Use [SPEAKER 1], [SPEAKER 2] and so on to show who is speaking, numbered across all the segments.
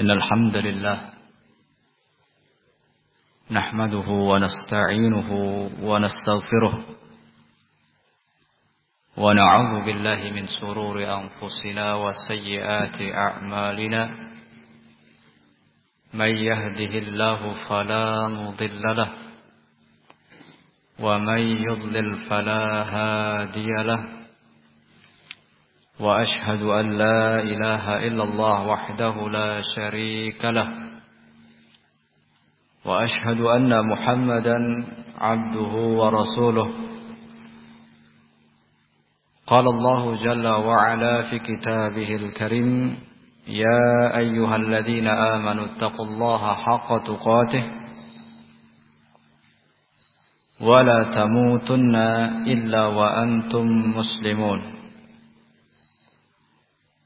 [SPEAKER 1] إن الحمد لله نحمده ونستعينه ونستغفره ونعوذ بالله من سرور أنفسنا وسيئات أعمالنا من يهده الله فلا مضل له ومن يضلل فلا هادي له وأشهد أن لا إله إلا الله وحده لا شريك له. وأشهد أن محمدا عبده ورسوله. قال الله جل وعلا في كتابه الكريم يا أيها الذين آمنوا اتقوا الله حق تقاته ولا تموتن إلا وأنتم مسلمون.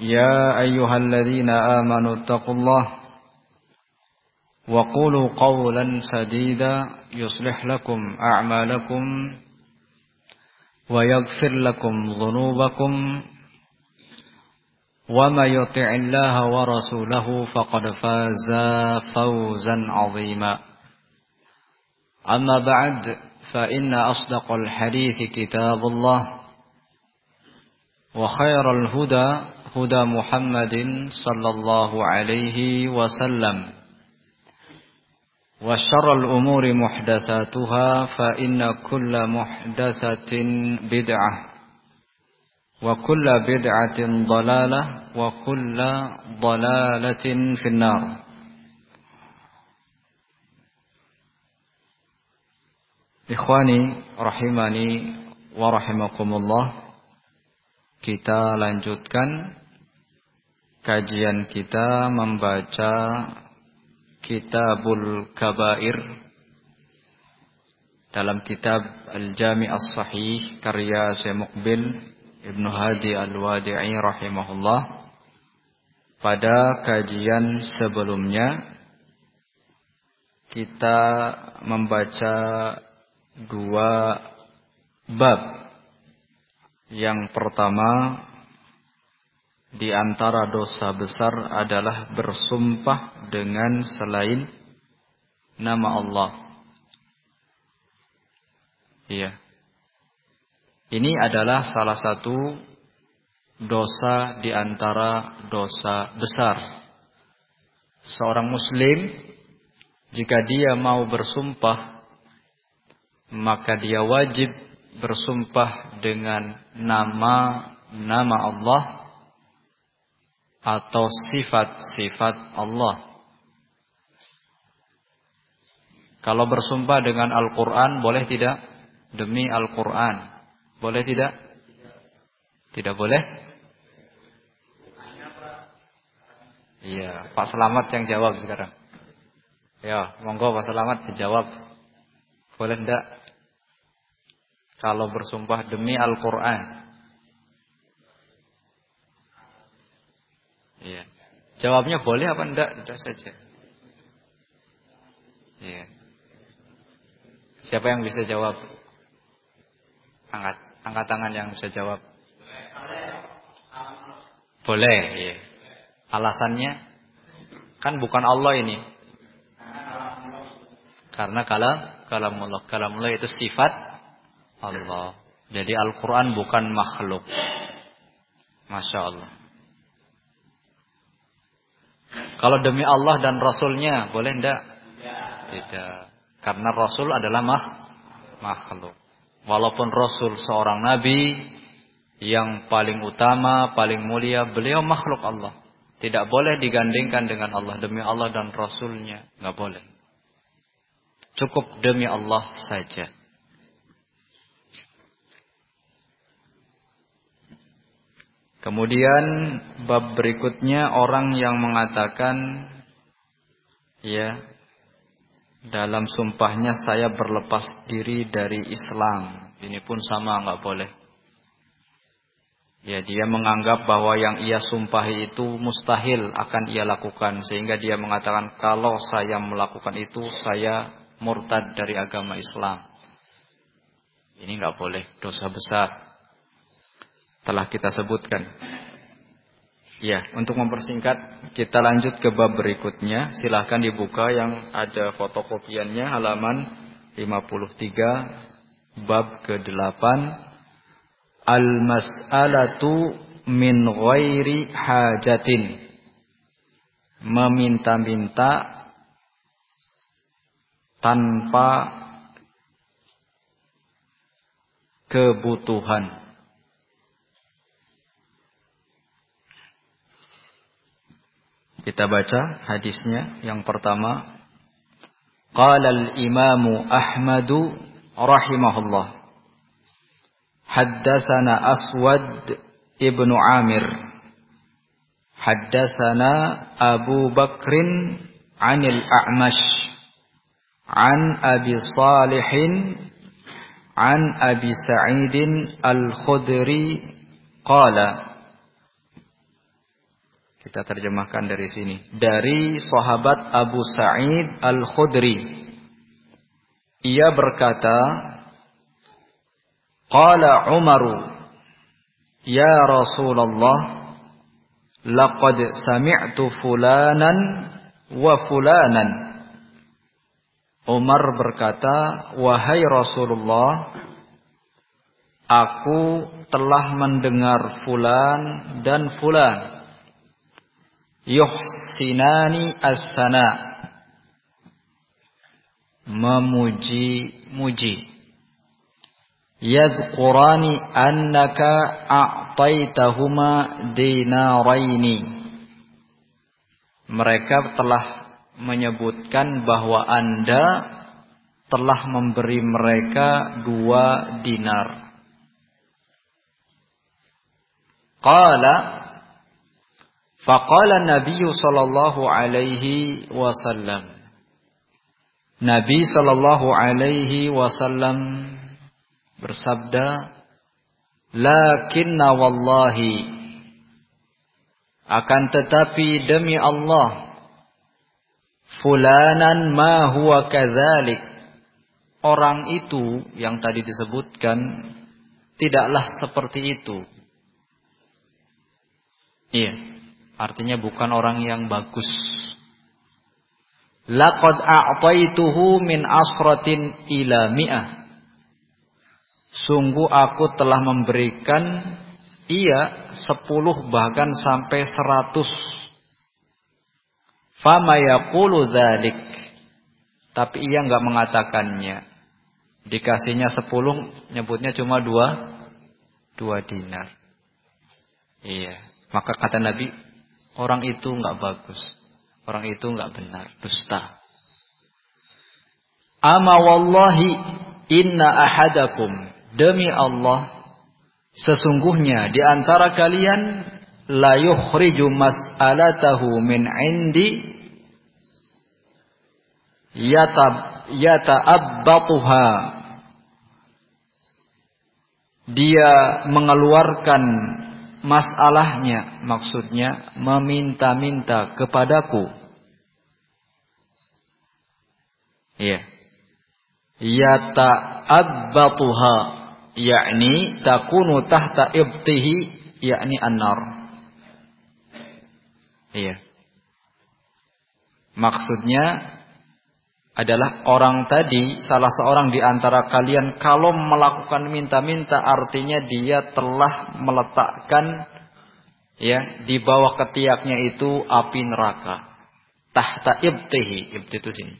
[SPEAKER 1] يا أيها الذين آمنوا اتقوا الله وقولوا قولا سديدا يصلح لكم أعمالكم ويغفر لكم ذنوبكم وما يطع الله ورسوله فقد فاز فوزا عظيما. أما بعد فإن أصدق الحديث كتاب الله وخير الهدى هدى محمد صلى الله عليه وسلم. وشر الأمور محدثاتها فإن كل محدثة بدعة وكل بدعة ضلالة وكل ضلالة في النار. إخواني رحمني ورحمكم الله kita lanjutkan kajian kita membaca Kitabul Kabair dalam kitab Al-Jami' As-Sahih karya Syekh Muqbil Ibnu Hadi Al-Wadi'i rahimahullah pada kajian sebelumnya kita membaca dua bab. Yang pertama di antara dosa besar adalah bersumpah dengan selain nama Allah. Iya. Ini adalah salah satu dosa di antara dosa besar. Seorang muslim jika dia mau bersumpah maka dia wajib bersumpah dengan nama nama Allah atau sifat-sifat Allah. Kalau bersumpah dengan Al-Quran boleh tidak? Demi Al-Quran. Boleh tidak? Tidak boleh? Iya, Pak Selamat yang jawab sekarang. Ya, monggo Pak Selamat dijawab. Boleh tidak? Kalau bersumpah demi Al-Quran. Iya. Jawabnya boleh apa enggak? Tidak saja. Iya. Siapa yang bisa jawab? Angkat, angkat tangan yang bisa jawab. Boleh, iya. Alasannya kan bukan Allah ini. Karena kalam kalamullah, kalamullah itu sifat Allah. Jadi Al-Qur'an bukan makhluk. Masya Allah. Kalau demi Allah dan Rasulnya boleh tidak? Tidak. Karena Rasul adalah mah, makhluk. Walaupun Rasul seorang Nabi yang paling utama, paling mulia, beliau makhluk Allah. Tidak boleh digandingkan dengan Allah demi Allah dan Rasulnya. Nggak boleh. Cukup demi Allah saja. Kemudian bab berikutnya orang yang mengatakan ya dalam sumpahnya saya berlepas diri dari Islam. Ini pun sama nggak boleh. Ya, dia menganggap bahwa yang ia sumpahi itu mustahil akan ia lakukan sehingga dia mengatakan kalau saya melakukan itu saya murtad dari agama Islam. Ini nggak boleh, dosa besar. Telah kita sebutkan. Ya, untuk mempersingkat kita lanjut ke bab berikutnya. Silahkan dibuka yang ada fotokopiannya halaman 53 bab ke-8 Al-mas'alatu min ghairi hajatin. Meminta-minta tanpa kebutuhan. Kita baca hadisnya yang pertama. Qala al-Imam Ahmad rahimahullah. Haddatsana Aswad ibnu Amir. Haddatsana Abu Bakrin anil A'mash an Abi Salihin an Abi Sa'idin Al-Khudri Kita terjemahkan dari sini. Dari sahabat Abu Sa'id Al-Khudri. Ia berkata, Qala Umaru, Ya Rasulullah, laqad sami'tu fulanan wa fulanan. Umar berkata, Wahai Rasulullah, aku telah mendengar fulan dan fulan. Yuhsinani as-sana. Memuji-muji yadhkurani annaka a'taitahuma dinaraini mereka telah menyebutkan bahwa Anda telah memberi mereka dua dinar. Qala Faqala Nabi sallallahu alaihi wasallam. Nabi sallallahu alaihi wasallam bersabda lakinna wallahi akan tetapi demi Allah fulanan ma huwa kadzalik orang itu yang tadi disebutkan tidaklah seperti itu. Iya artinya bukan orang yang bagus laqad a'taituhu min asratin ila mi'ah Sungguh aku telah memberikan ia sepuluh bahkan sampai seratus. Fama yaqulu dzalik. Tapi ia enggak mengatakannya. Dikasihnya sepuluh, nyebutnya cuma dua, dua dinar. Iya. Maka kata Nabi, orang itu enggak bagus. Orang itu enggak benar, dusta. Ama wallahi inna ahadakum Demi Allah, sesungguhnya di antara kalian la yukhriju mas'alatahu min indi yata yata'abbatuha dia mengeluarkan masalahnya maksudnya meminta-minta kepadaku iya yata'abbatuha yakni takunu tahta ibtihi yakni an-nar. Iya. Maksudnya adalah orang tadi salah seorang di antara kalian kalau melakukan minta-minta artinya dia telah meletakkan ya di bawah ketiaknya itu api neraka. Tahta ibtihi, ibti itu sini.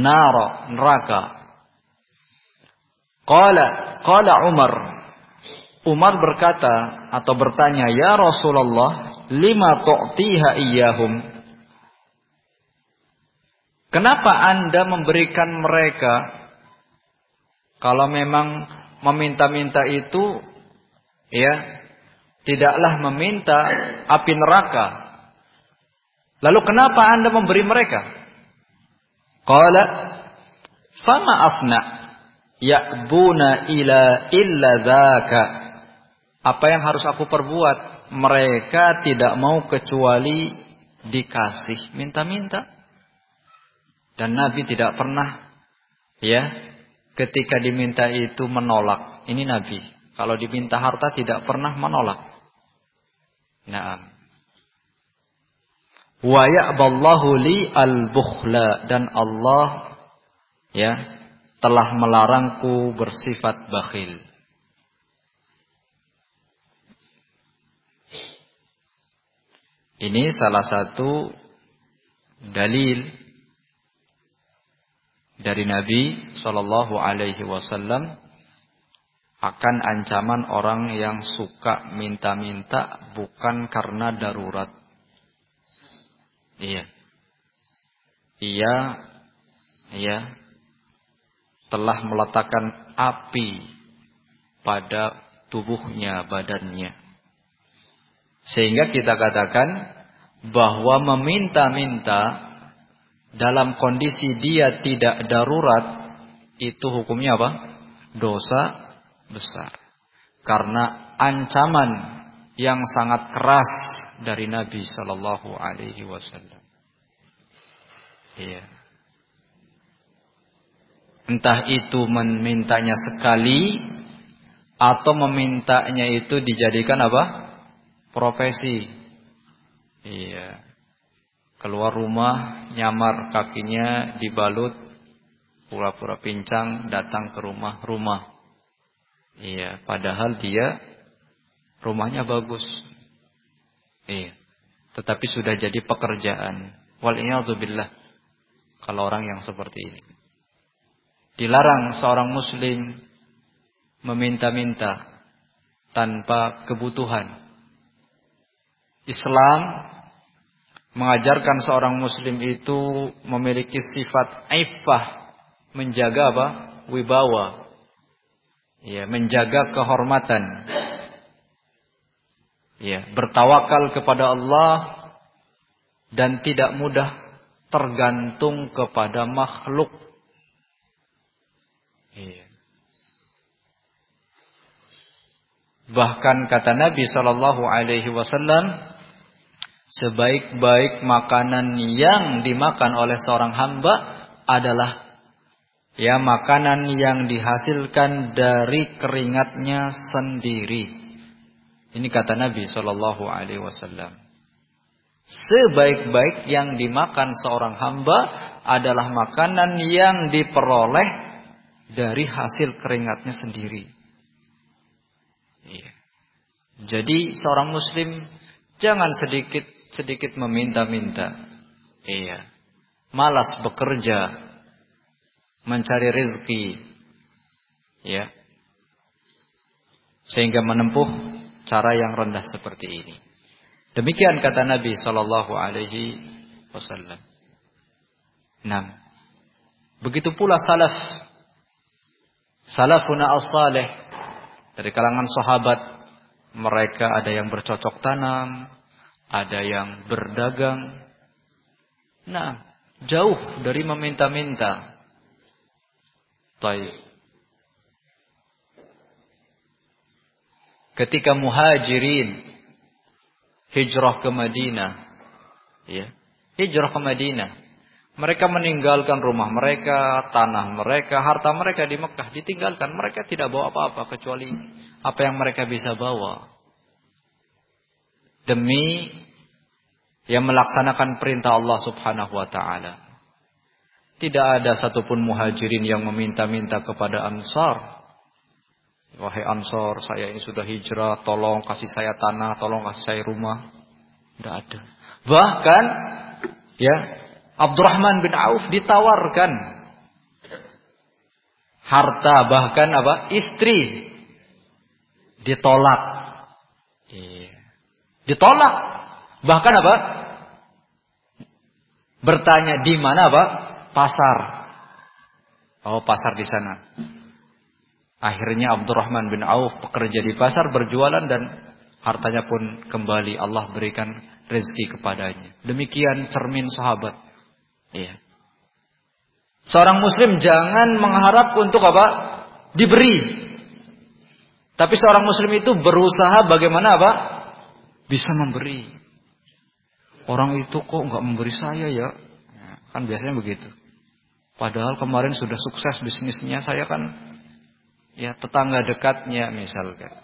[SPEAKER 1] Naro, neraka. Qala qala Umar Umar berkata atau bertanya, "Ya Rasulullah, lima tu'tiha iyyahum?" Kenapa Anda memberikan mereka kalau memang meminta-minta itu ya tidaklah meminta api neraka. Lalu kenapa Anda memberi mereka? Qala fama asna ya'buna ila illa dzaka. Apa yang harus aku perbuat? Mereka tidak mau kecuali dikasih minta-minta. Dan Nabi tidak pernah ya ketika diminta itu menolak. Ini Nabi. Kalau diminta harta tidak pernah menolak. Nah. Wa ya'ballahu li al-bukhla dan Allah ya telah melarangku bersifat bakhil. Ini salah satu dalil dari Nabi Shallallahu Alaihi Wasallam akan ancaman orang yang suka minta-minta bukan karena darurat. Iya. Ia iya telah meletakkan api pada tubuhnya, badannya. Sehingga kita katakan bahwa meminta-minta dalam kondisi dia tidak darurat itu hukumnya apa? Dosa besar. Karena ancaman yang sangat keras dari Nabi Shallallahu Alaihi Wasallam. Iya. Entah itu memintanya sekali atau memintanya itu dijadikan apa? Profesi. Iya keluar rumah, nyamar kakinya dibalut, pura-pura pincang, datang ke rumah-rumah. Iya, padahal dia rumahnya bagus. Iya. Tetapi sudah jadi pekerjaan. Wal billah. Kalau orang yang seperti ini. Dilarang seorang muslim meminta-minta tanpa kebutuhan. Islam mengajarkan seorang muslim itu memiliki sifat aifah, menjaga apa? wibawa. Ya, menjaga kehormatan. Ya, bertawakal kepada Allah dan tidak mudah tergantung kepada makhluk. Ya. Bahkan kata Nabi sallallahu alaihi wasallam, sebaik-baik makanan yang dimakan oleh seorang hamba adalah ya makanan yang dihasilkan dari keringatnya sendiri. Ini kata Nabi Shallallahu Alaihi Wasallam. Sebaik-baik yang dimakan seorang hamba adalah makanan yang diperoleh dari hasil keringatnya sendiri. Iya. Jadi seorang muslim jangan sedikit sedikit meminta-minta. Iya. Malas bekerja, mencari rezeki. Ya. Sehingga menempuh cara yang rendah seperti ini. Demikian kata Nabi sallallahu alaihi wasallam. Nah, begitu pula salaf salafuna as-salih dari kalangan sahabat mereka ada yang bercocok tanam, ada yang berdagang. Nah, jauh dari meminta-minta. Baik. Ketika muhajirin hijrah ke Madinah, ya, hijrah ke Madinah, mereka meninggalkan rumah mereka, tanah mereka, harta mereka di Mekah ditinggalkan. Mereka tidak bawa apa-apa kecuali apa yang mereka bisa bawa demi yang melaksanakan perintah Allah Subhanahu wa taala. Tidak ada satupun muhajirin yang meminta-minta kepada Ansar. Wahai Ansar, saya ini sudah hijrah, tolong kasih saya tanah, tolong kasih saya rumah. Tidak ada. Bahkan ya, Abdurrahman bin Auf ditawarkan harta bahkan apa? istri ditolak Ditolak. Bahkan apa? Bertanya di mana apa? Pasar. Oh, pasar di sana. Akhirnya Abdurrahman bin Auf bekerja di pasar berjualan dan hartanya pun kembali Allah berikan rezeki kepadanya. Demikian cermin sahabat. Iya. Seorang muslim jangan mengharap untuk apa? Diberi. Tapi seorang muslim itu berusaha bagaimana apa? Bisa memberi. Orang itu kok nggak memberi saya ya? Kan biasanya begitu. Padahal kemarin sudah sukses bisnisnya, saya kan ya tetangga dekatnya misalkan.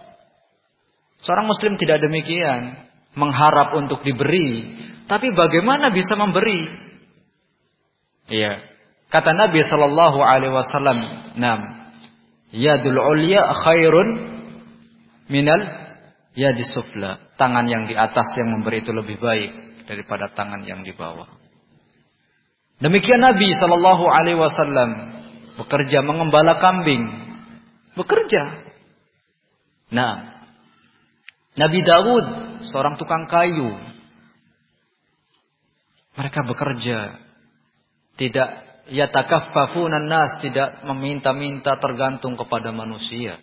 [SPEAKER 1] Seorang muslim tidak demikian, mengharap untuk diberi, tapi bagaimana bisa memberi? Iya. Kata Nabi sallallahu alaihi wasallam, "Nam, yadul ulya khairun minal yadis sufla." Tangan yang di atas yang memberi itu lebih baik daripada tangan yang di bawah. Demikian Nabi Shallallahu Alaihi Wasallam bekerja mengembala kambing, bekerja. Nah, Nabi Dawud seorang tukang kayu, mereka bekerja, tidak yatakaffafunan nas, tidak meminta-minta tergantung kepada manusia.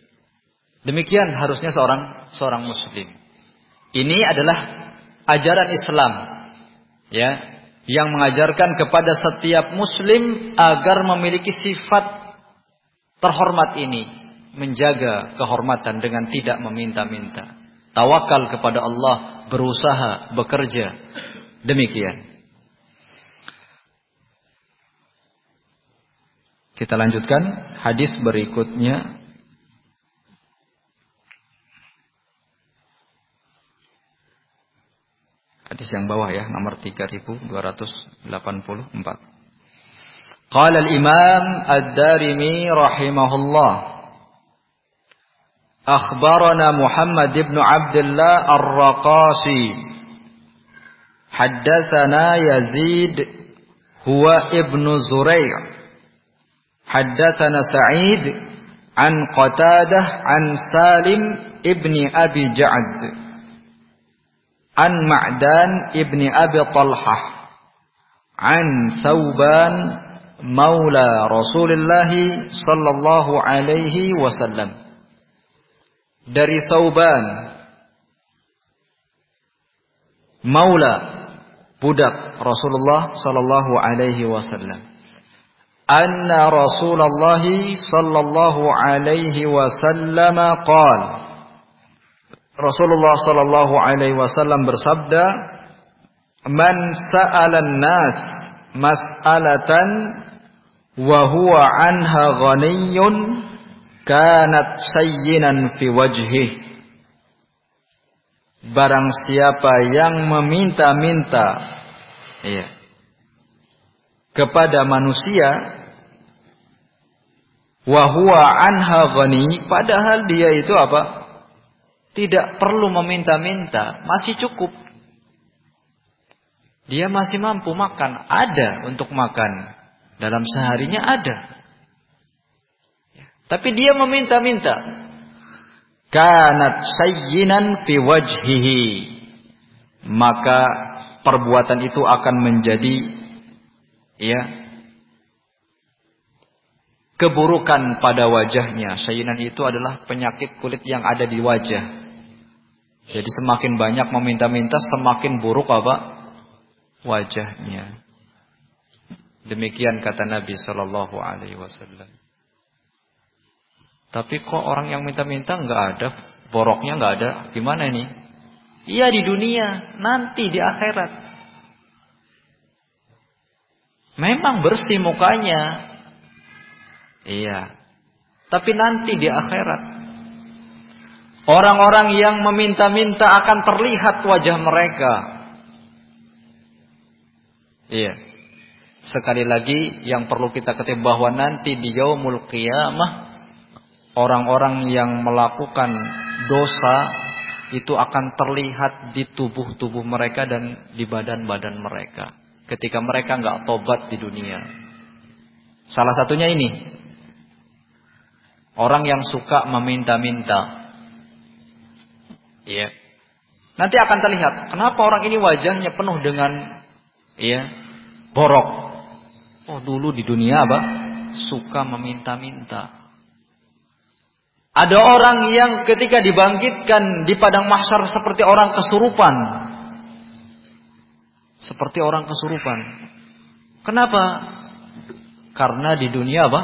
[SPEAKER 1] Demikian harusnya seorang seorang muslim. Ini adalah ajaran Islam. Ya, yang mengajarkan kepada setiap muslim agar memiliki sifat terhormat ini, menjaga kehormatan dengan tidak meminta-minta. Tawakal kepada Allah, berusaha, bekerja. Demikian. Kita lanjutkan hadis berikutnya Hadis yang bawah ya, nomor 3284. Qala al-Imam Ad-Darimi rahimahullah Akhbarana Muhammad ibn Abdullah Ar-Raqasi Haddatsana Yazid huwa ibn Zurai' Haddatsana Sa'id an Qatadah an Salim ibn Abi Ja'd an Ma'dan ibni Abi Talhah an Sauban maula Rasulullah sallallahu alaihi wasallam dari Sauban maula budak Rasulullah sallallahu alaihi wasallam anna Rasulullah sallallahu alaihi wasallam qala Rasulullah sallallahu alaihi wasallam bersabda, "Man sa'alan nas mas'alatan wa huwa anha ghaniyun kanat sayyinan fi wajhih." Barang siapa yang meminta-minta iya, kepada manusia wa huwa anha ghani padahal dia itu apa? Tidak perlu meminta-minta, masih cukup. Dia masih mampu makan, ada untuk makan. Dalam seharinya ada. Tapi dia meminta-minta. Kanat sayyinan fi wajhihi. Maka perbuatan itu akan menjadi ya keburukan pada wajahnya. Sayyinan itu adalah penyakit kulit yang ada di wajah. Jadi semakin banyak meminta-minta semakin buruk apa? Wajahnya. Demikian kata Nabi Shallallahu Alaihi Wasallam. Tapi kok orang yang minta-minta nggak ada, boroknya nggak ada, gimana ini? Iya di dunia, nanti di akhirat. Memang bersih mukanya, iya. Tapi nanti di akhirat Orang-orang yang meminta-minta akan terlihat wajah mereka. Iya. Sekali lagi yang perlu kita ketahui bahwa nanti di yaumul qiyamah orang-orang yang melakukan dosa itu akan terlihat di tubuh-tubuh mereka dan di badan-badan mereka ketika mereka nggak tobat di dunia. Salah satunya ini. Orang yang suka meminta-minta Iya. Nanti akan terlihat kenapa orang ini wajahnya penuh dengan iya, borok. Oh, dulu di dunia apa? Suka meminta-minta. Ada orang yang ketika dibangkitkan di padang mahsyar seperti orang kesurupan. seperti orang kesurupan. Kenapa? Karena di dunia apa?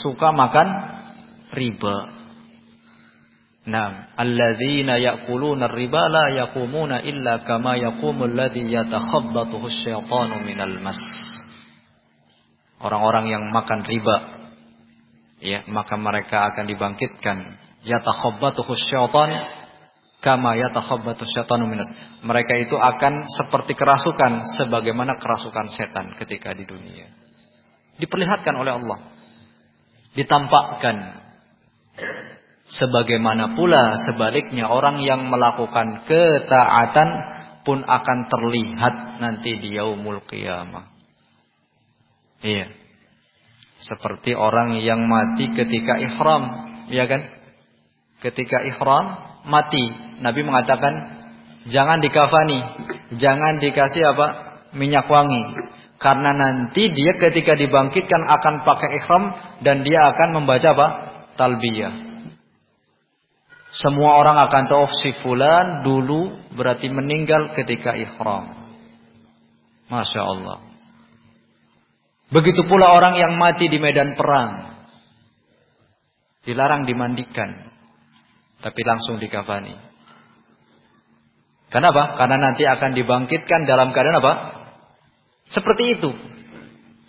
[SPEAKER 1] Suka makan riba. Nah, alladzina ya'kuluna riba la yaqumuna illa kama yaqumul ladzi yatakhabbathu asyaitanu minal mas. Orang-orang yang makan riba ya, maka mereka akan dibangkitkan yatakhabbathu syaitan kama yatakhabbatu syaitanu minas. Mereka itu akan seperti kerasukan sebagaimana kerasukan setan ketika di dunia. Diperlihatkan oleh Allah. Ditampakkan. Sebagaimana pula sebaliknya orang yang melakukan ketaatan pun akan terlihat nanti di yaumul qiyamah. Iya. Seperti orang yang mati ketika ihram, ya kan? Ketika ihram mati. Nabi mengatakan jangan dikafani, jangan dikasih apa? minyak wangi. Karena nanti dia ketika dibangkitkan akan pakai ihram dan dia akan membaca apa? talbiyah. Semua orang akan tahu si fulan dulu berarti meninggal ketika ihram. Masya Allah. Begitu pula orang yang mati di medan perang. Dilarang dimandikan tapi langsung dikafani. Kenapa? Karena nanti akan dibangkitkan dalam keadaan apa? Seperti itu.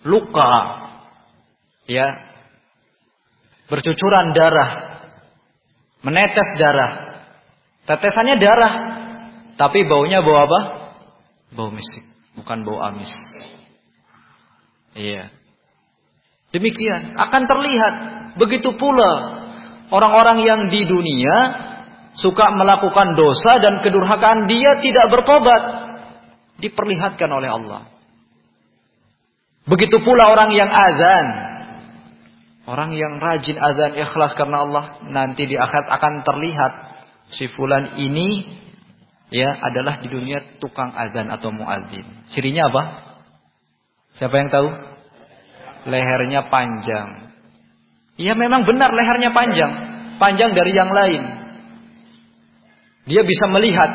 [SPEAKER 1] Luka. Ya. Bercucuran darah. Menetes darah. Tetesannya darah. Tapi baunya bau apa? Bau misik. Bukan bau amis. Iya. Demikian. Akan terlihat. Begitu pula Orang-orang yang di dunia suka melakukan dosa dan kedurhakaan dia tidak bertobat. Diperlihatkan oleh Allah. Begitu pula orang yang azan. Orang yang rajin azan ikhlas karena Allah nanti di akhirat akan terlihat si fulan ini ya adalah di dunia tukang azan atau muadzin. Cirinya apa? Siapa yang tahu? Lehernya panjang, Ya memang benar lehernya panjang. Panjang dari yang lain. Dia bisa melihat.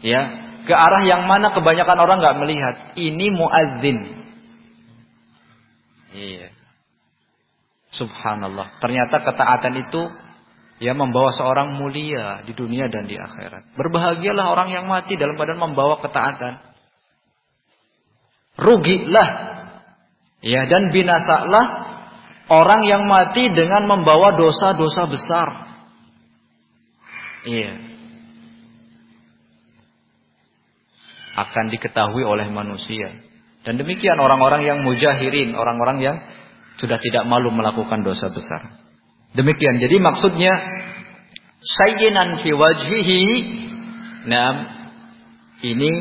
[SPEAKER 1] Ya. Ke arah yang mana kebanyakan orang nggak melihat. Ini muadzin. Iya. Subhanallah. Ternyata ketaatan itu ya membawa seorang mulia di dunia dan di akhirat. Berbahagialah orang yang mati dalam badan membawa ketaatan. Rugilah. Ya dan binasalah Orang yang mati dengan membawa dosa-dosa besar. Iya. Akan diketahui oleh manusia. Dan demikian orang-orang yang mujahirin, orang-orang yang sudah tidak malu melakukan dosa besar. Demikian. Jadi maksudnya sayyinan fi wajhihi Naam ini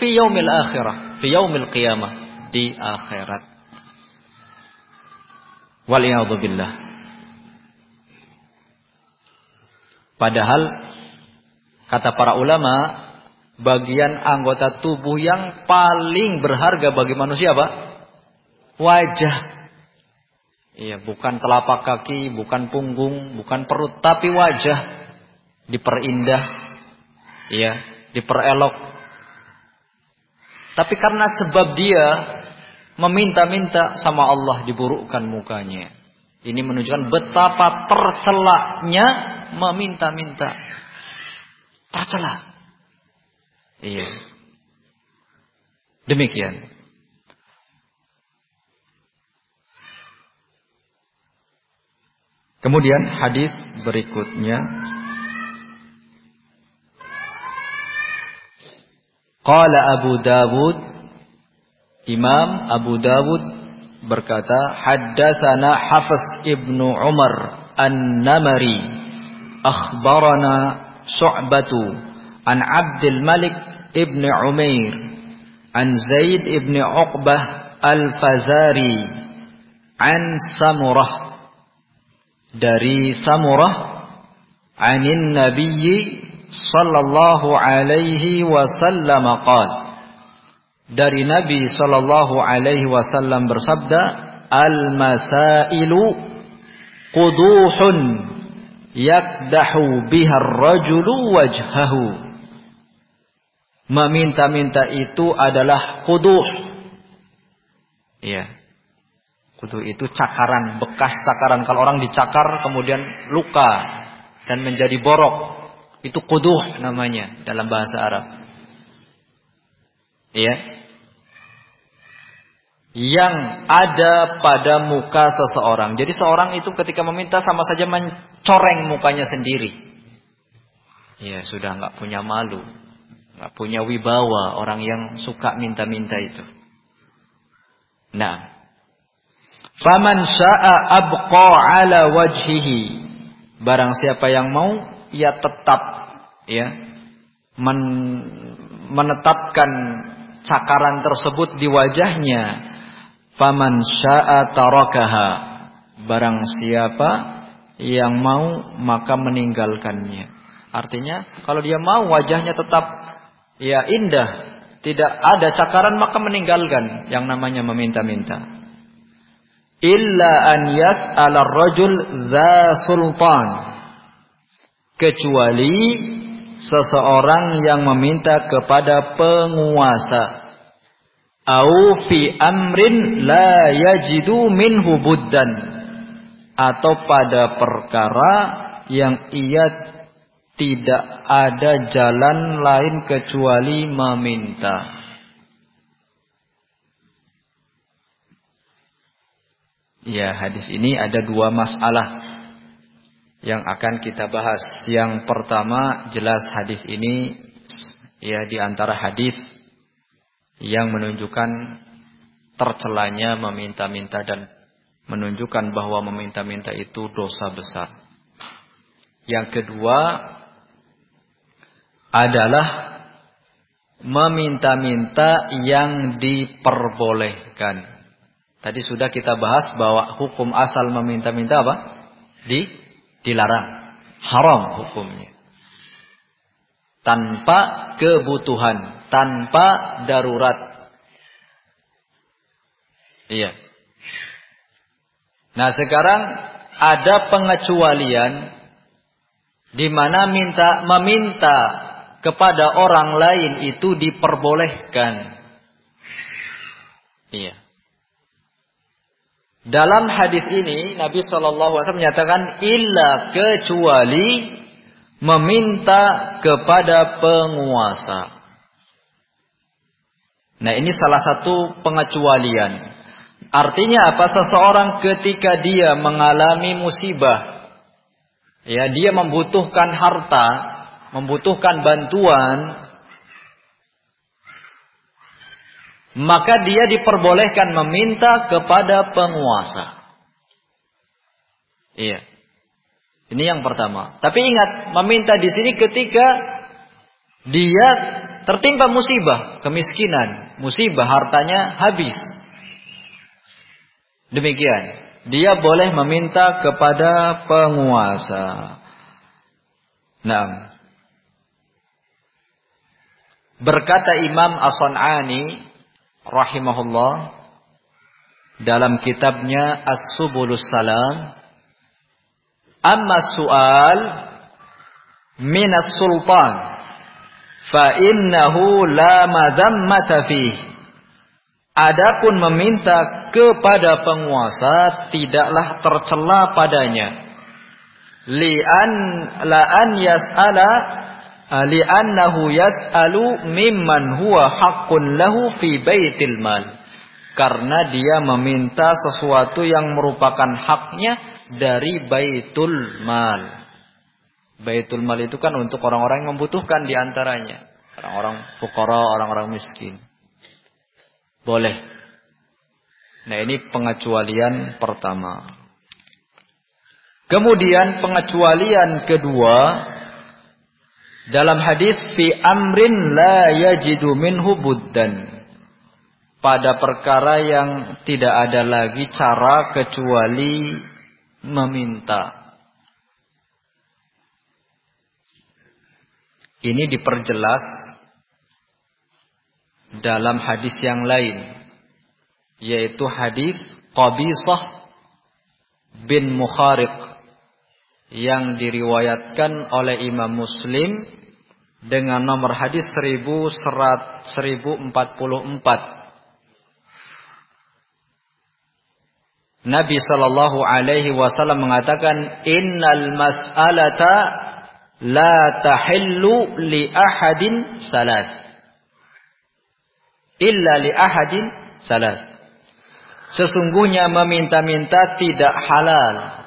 [SPEAKER 1] fi yaumil akhirah, fi yaumil qiyamah di akhirat. Waliyadzubillah. Padahal kata para ulama bagian anggota tubuh yang paling berharga bagi manusia apa? Wajah. Iya, bukan telapak kaki, bukan punggung, bukan perut, tapi wajah diperindah. Iya, diperelok. Tapi karena sebab dia meminta-minta sama Allah diburukkan mukanya. Ini menunjukkan betapa tercelaknya meminta-minta. Tercela. Iya. Demikian. Kemudian hadis berikutnya. Qala Abu Dawud Imam Abu Dawud berkata, Haddatsana Hafiz Ibnu Umar An-Namari akhbarana Su'batu an Abdul Malik Ibn Umair an Zaid Ibn Uqbah Al-Fazari an Samurah dari Samurah anin Nabiyyi sallallahu alaihi wasallam qala dari Nabi Shallallahu Alaihi Wasallam bersabda, al-masailu quduhun yakdahu bihar rajulu wajhahu. meminta-minta itu adalah kuduh. Iya. Kuduh itu cakaran, bekas cakaran. Kalau orang dicakar kemudian luka dan menjadi borok. Itu kuduh namanya dalam bahasa Arab. Iya. Yang ada pada muka seseorang. Jadi seorang itu ketika meminta sama saja mencoreng mukanya sendiri. Ya sudah nggak punya malu nggak punya wibawa orang yang suka minta-minta itu. Nah, faman syaa abqa ala wajhihi. Barang siapa yang mau, ia tetap ya men menetapkan cakaran tersebut di wajahnya. Faman syaa tarakaha. Barang siapa yang mau maka meninggalkannya. Artinya kalau dia mau wajahnya tetap ya indah, tidak ada cakaran maka meninggalkan yang namanya meminta-minta. Illa an yas'ala rajul za sultan. Kecuali seseorang yang meminta kepada penguasa. Au fi amrin la yajidu minhu buddan. Atau pada perkara yang ia tidak ada jalan lain kecuali meminta. Ya, hadis ini ada dua masalah yang akan kita bahas. Yang pertama, jelas hadis ini ya di antara hadis yang menunjukkan tercelanya meminta-minta dan menunjukkan bahwa meminta-minta itu dosa besar. Yang kedua, adalah meminta-minta yang diperbolehkan. Tadi sudah kita bahas bahwa hukum asal meminta-minta apa? Di dilarang. Haram hukumnya. Tanpa kebutuhan, tanpa darurat. Iya. Nah, sekarang ada pengecualian di mana minta meminta kepada orang lain itu diperbolehkan. Iya. Dalam hadis ini Nabi Shallallahu Alaihi Wasallam menyatakan illa kecuali meminta kepada penguasa. Nah ini salah satu pengecualian. Artinya apa? Seseorang ketika dia mengalami musibah, ya dia membutuhkan harta, membutuhkan bantuan, maka dia diperbolehkan meminta kepada penguasa. Iya. Ini yang pertama. Tapi ingat, meminta di sini ketika dia tertimpa musibah, kemiskinan, musibah hartanya habis. Demikian. Dia boleh meminta kepada penguasa. Nah, Berkata Imam As-San'ani rahimahullah dalam kitabnya As-Subulus Salam, "Amma su'al min as-sultan fa innahu la madhammata fih." Adapun meminta kepada penguasa tidaklah tercela padanya. Li'an la an yas'ala li'annahu yas'alu mimman huwa haqqun lahu fi baitil mal. Karena dia meminta sesuatu yang merupakan haknya dari baitul mal. Baitul mal itu kan untuk orang-orang yang membutuhkan di antaranya. Orang-orang fukara, orang-orang miskin. Boleh. Nah ini pengecualian pertama. Kemudian pengecualian kedua dalam hadis fi amrin la yajidu minhu buddan. Pada perkara yang tidak ada lagi cara kecuali meminta. Ini diperjelas dalam hadis yang lain yaitu hadis Qabisah bin Mukhariq yang diriwayatkan oleh Imam Muslim dengan nomor hadis 1044. Nabi Shallallahu Alaihi Wasallam mengatakan, Innal mas'alata la tahillu li ahadin salas. Illa li ahadin salas. Sesungguhnya meminta-minta tidak halal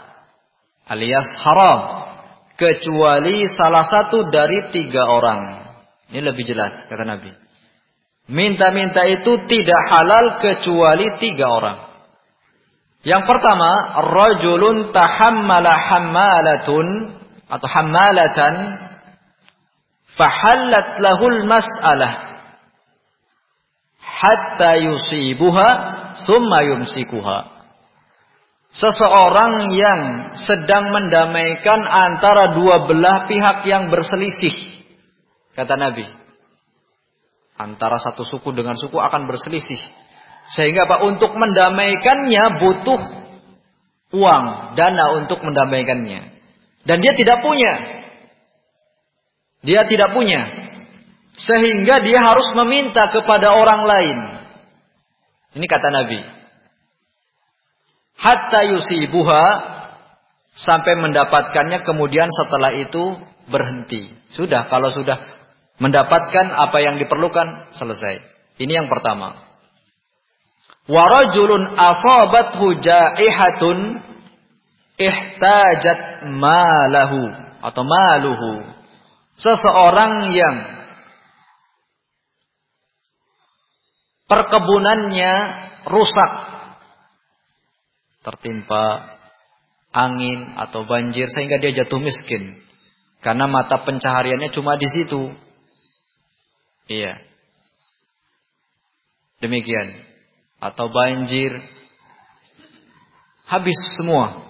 [SPEAKER 1] alias haram kecuali salah satu dari tiga orang. Ini lebih jelas kata Nabi. Minta-minta itu tidak halal kecuali tiga orang. Yang pertama, rajulun tahammala hammalatun atau hammalatan fahallat lahul mas'alah hatta yusibuha summa yumsikuha. Seseorang yang sedang mendamaikan antara dua belah pihak yang berselisih. Kata Nabi. Antara satu suku dengan suku akan berselisih sehingga Pak untuk mendamaikannya butuh uang, dana untuk mendamaikannya. Dan dia tidak punya. Dia tidak punya. Sehingga dia harus meminta kepada orang lain. Ini kata Nabi. Hatta yusibuha sampai mendapatkannya kemudian setelah itu berhenti. Sudah kalau sudah mendapatkan apa yang diperlukan selesai. Ini yang pertama. Warajulun asabathu jaihatun ihtajat malahu atau maluhu. Seseorang yang perkebunannya rusak tertimpa angin atau banjir sehingga dia jatuh miskin karena mata pencahariannya cuma di situ. Iya. Demikian atau banjir habis semua.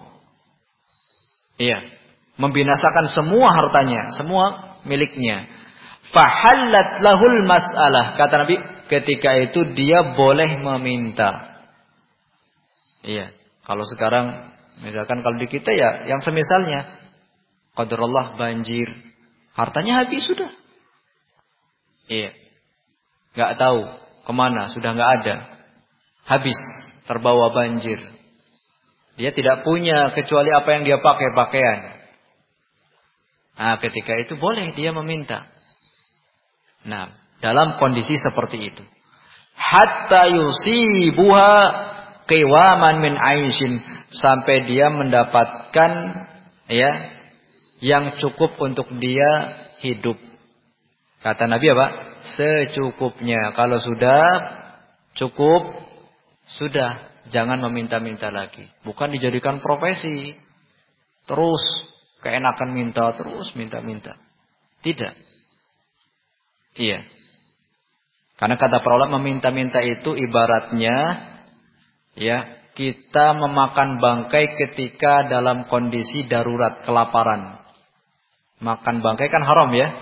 [SPEAKER 1] Iya, membinasakan semua hartanya, semua miliknya. Fahallat lahul mas'alah. Kata Nabi, ketika itu dia boleh meminta. Iya, kalau sekarang misalkan kalau di kita ya yang semisalnya qadarullah banjir, hartanya habis sudah. Iya. Gak tahu ke mana, sudah gak ada habis terbawa banjir. Dia tidak punya kecuali apa yang dia pakai pakaian. Nah, ketika itu boleh dia meminta. Nah, dalam kondisi seperti itu. Hatta yusibuha qiwaman min aishin sampai dia mendapatkan ya yang cukup untuk dia hidup. Kata Nabi apa? Secukupnya. Kalau sudah cukup sudah, jangan meminta-minta lagi. Bukan dijadikan profesi. Terus keenakan minta, terus minta-minta. Tidak. Iya. Karena kata para ulama meminta-minta itu ibaratnya ya, kita memakan bangkai ketika dalam kondisi darurat kelaparan. Makan bangkai kan haram ya?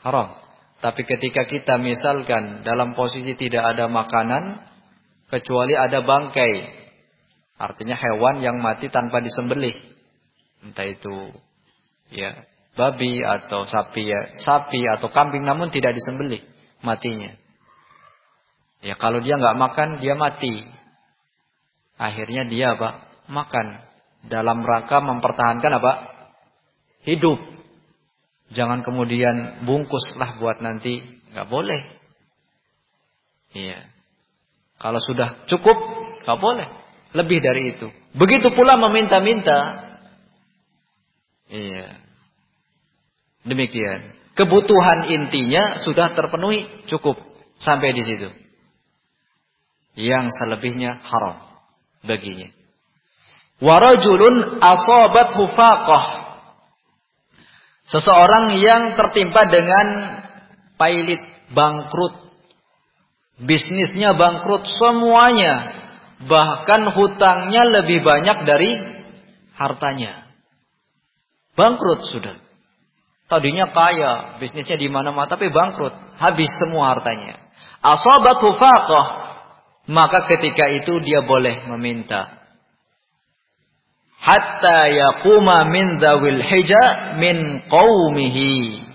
[SPEAKER 1] Haram. Tapi ketika kita misalkan dalam posisi tidak ada makanan, kecuali ada bangkai. Artinya hewan yang mati tanpa disembelih. Entah itu ya babi atau sapi ya, sapi atau kambing namun tidak disembelih matinya. Ya kalau dia nggak makan dia mati. Akhirnya dia apa? Makan dalam rangka mempertahankan apa? Hidup. Jangan kemudian bungkuslah buat nanti, nggak boleh. Iya. Kalau sudah cukup, nggak boleh. Lebih dari itu. Begitu pula meminta-minta. Iya. Demikian. Kebutuhan intinya sudah terpenuhi, cukup sampai di situ. Yang selebihnya haram baginya. Warajulun asobat hufaqah. Seseorang yang tertimpa dengan pailit, bangkrut, Bisnisnya bangkrut semuanya. Bahkan hutangnya lebih banyak dari hartanya. Bangkrut sudah. Tadinya kaya, bisnisnya di mana-mana tapi bangkrut, habis semua hartanya. Asabatu faqah, maka ketika itu dia boleh meminta. Hatta yaquma min dzawil hija min qaumihi.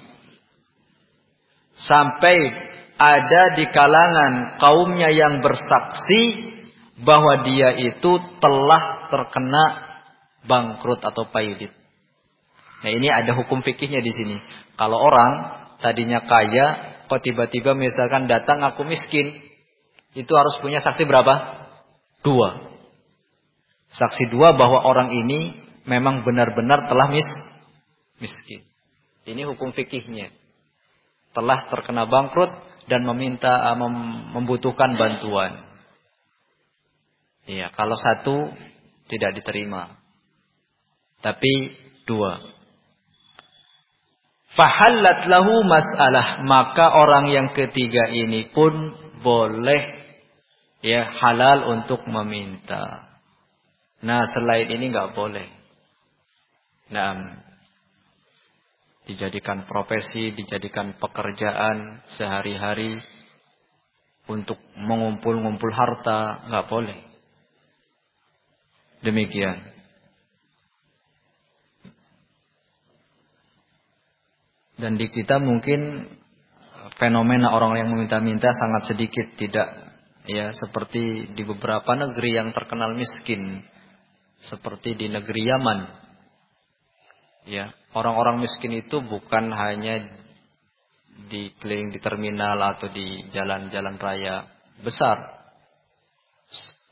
[SPEAKER 1] sampai ada di kalangan kaumnya yang bersaksi bahwa dia itu telah terkena bangkrut atau pailit. Nah ini ada hukum fikihnya di sini. Kalau orang tadinya kaya, kok tiba-tiba misalkan datang aku miskin, itu harus punya saksi berapa? Dua. Saksi dua bahwa orang ini memang benar-benar telah mis miskin. Ini hukum fikihnya. Telah terkena bangkrut dan meminta uh, membutuhkan bantuan. Iya, kalau satu tidak diterima. Tapi dua. Fahallat lahu masalah. Maka orang yang ketiga ini pun boleh ya halal untuk meminta. Nah selain ini nggak boleh. Nah, dijadikan profesi, dijadikan pekerjaan sehari-hari untuk mengumpul-ngumpul harta, nggak boleh. Demikian. Dan di kita mungkin fenomena orang yang meminta-minta sangat sedikit, tidak ya seperti di beberapa negeri yang terkenal miskin, seperti di negeri Yaman. Ya, orang-orang miskin itu bukan hanya di keliling di terminal atau di jalan-jalan raya besar.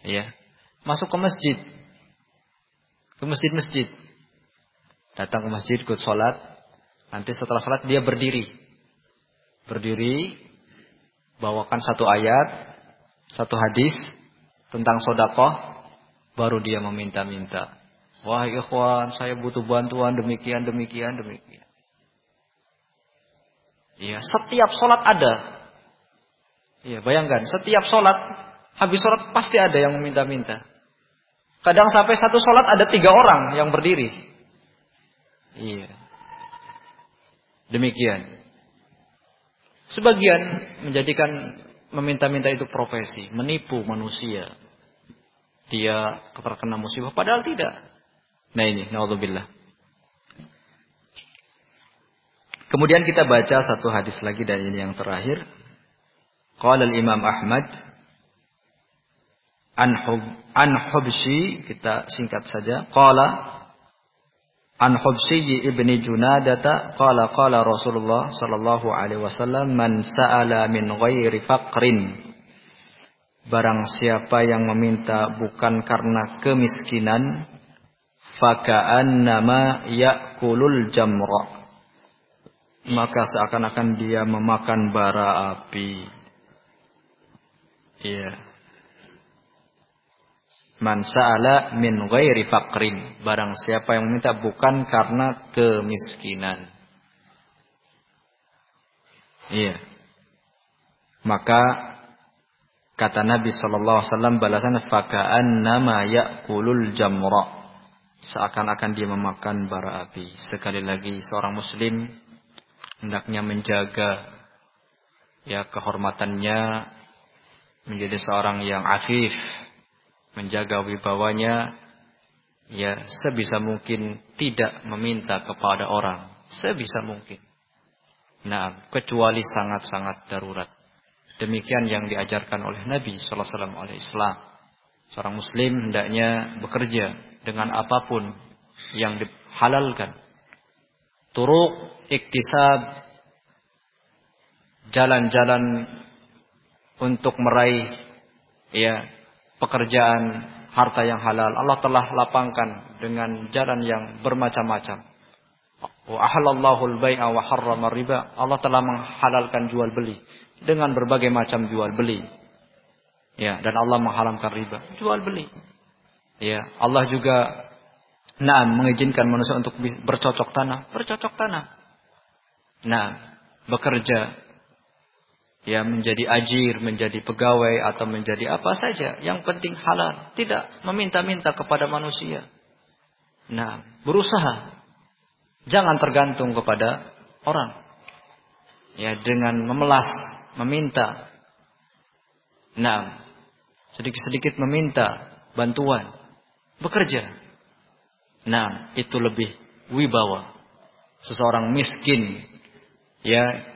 [SPEAKER 1] Ya, masuk ke masjid ke masjid-masjid. Datang ke masjid, ikut sholat. Nanti setelah sholat dia berdiri. Berdiri, bawakan satu ayat, satu hadis tentang sodakoh, baru dia meminta-minta. Wah ikhwan, saya butuh bantuan demikian, demikian, demikian. Iya, setiap sholat ada. Iya, bayangkan, setiap sholat, habis sholat pasti ada yang meminta-minta. Kadang sampai satu sholat ada tiga orang yang berdiri. Iya. Demikian. Sebagian menjadikan meminta-minta itu profesi, menipu manusia. Dia terkena musibah, padahal tidak. Nah ini, naudzubillah. Kemudian kita baca satu hadis lagi dan ini yang terakhir. Qala al-Imam Ahmad an Hubsi kita singkat saja qala an Hubsi ibni Junadata qala qala Rasulullah sallallahu alaihi wasallam man sa'ala min ghairi faqrin. Barang siapa yang meminta bukan karena kemiskinan faka'annama ya'kulul jamra. Maka seakan-akan dia memakan bara api. Iya. yeah. Man sa'ala min ghairi faqrin. Barang siapa yang meminta bukan karena kemiskinan. Iya. Maka kata Nabi sallallahu alaihi wasallam balasan faka'an nama ya'kulul jamra. Seakan-akan dia memakan bara api. Sekali lagi seorang muslim hendaknya menjaga ya kehormatannya menjadi seorang yang afif menjaga wibawanya ya sebisa mungkin tidak meminta kepada orang. Sebisa mungkin. Nah kecuali sangat-sangat darurat. Demikian yang diajarkan oleh Nabi sallallahu alaihi wasallam. Seorang muslim hendaknya bekerja dengan apa pun yang dihalalkan. Turuk iktisab jalan-jalan untuk meraih ya pekerjaan harta yang halal. Allah telah lapangkan dengan jalan yang bermacam-macam. Wa ahallallahu al-bai'a wa harrama riba. Allah telah menghalalkan jual beli dengan berbagai macam jual beli. Ya, dan Allah mengharamkan riba, jual beli. Ya, Allah juga nah mengizinkan manusia untuk bercocok tanah, bercocok tanah. Nah, bekerja ya menjadi ajir, menjadi pegawai atau menjadi apa saja, yang penting halal, tidak meminta-minta kepada manusia. Nah, berusaha jangan tergantung kepada orang. Ya, dengan memelas, meminta. Nah, sedikit-sedikit meminta bantuan, bekerja. Nah, itu lebih wibawa. Seseorang miskin ya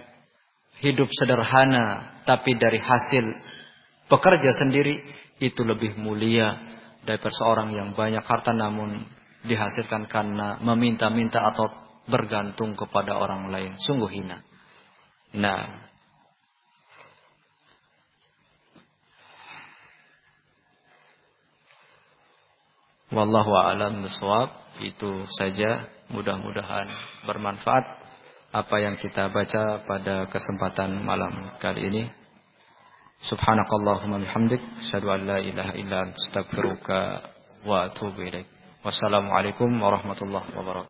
[SPEAKER 1] hidup sederhana tapi dari hasil bekerja sendiri itu lebih mulia daripada seorang yang banyak harta namun dihasilkan karena meminta-minta atau bergantung kepada orang lain. Sungguh hina. Nah, Wallahu a'lam bishawab. Itu saja. Mudah-mudahan bermanfaat apa yang kita baca pada kesempatan malam kali ini. Subhanakallahumma bihamdik asyhadu an la ilaha illa anta wa atubu ilaik. Wassalamualaikum warahmatullahi wabarakatuh.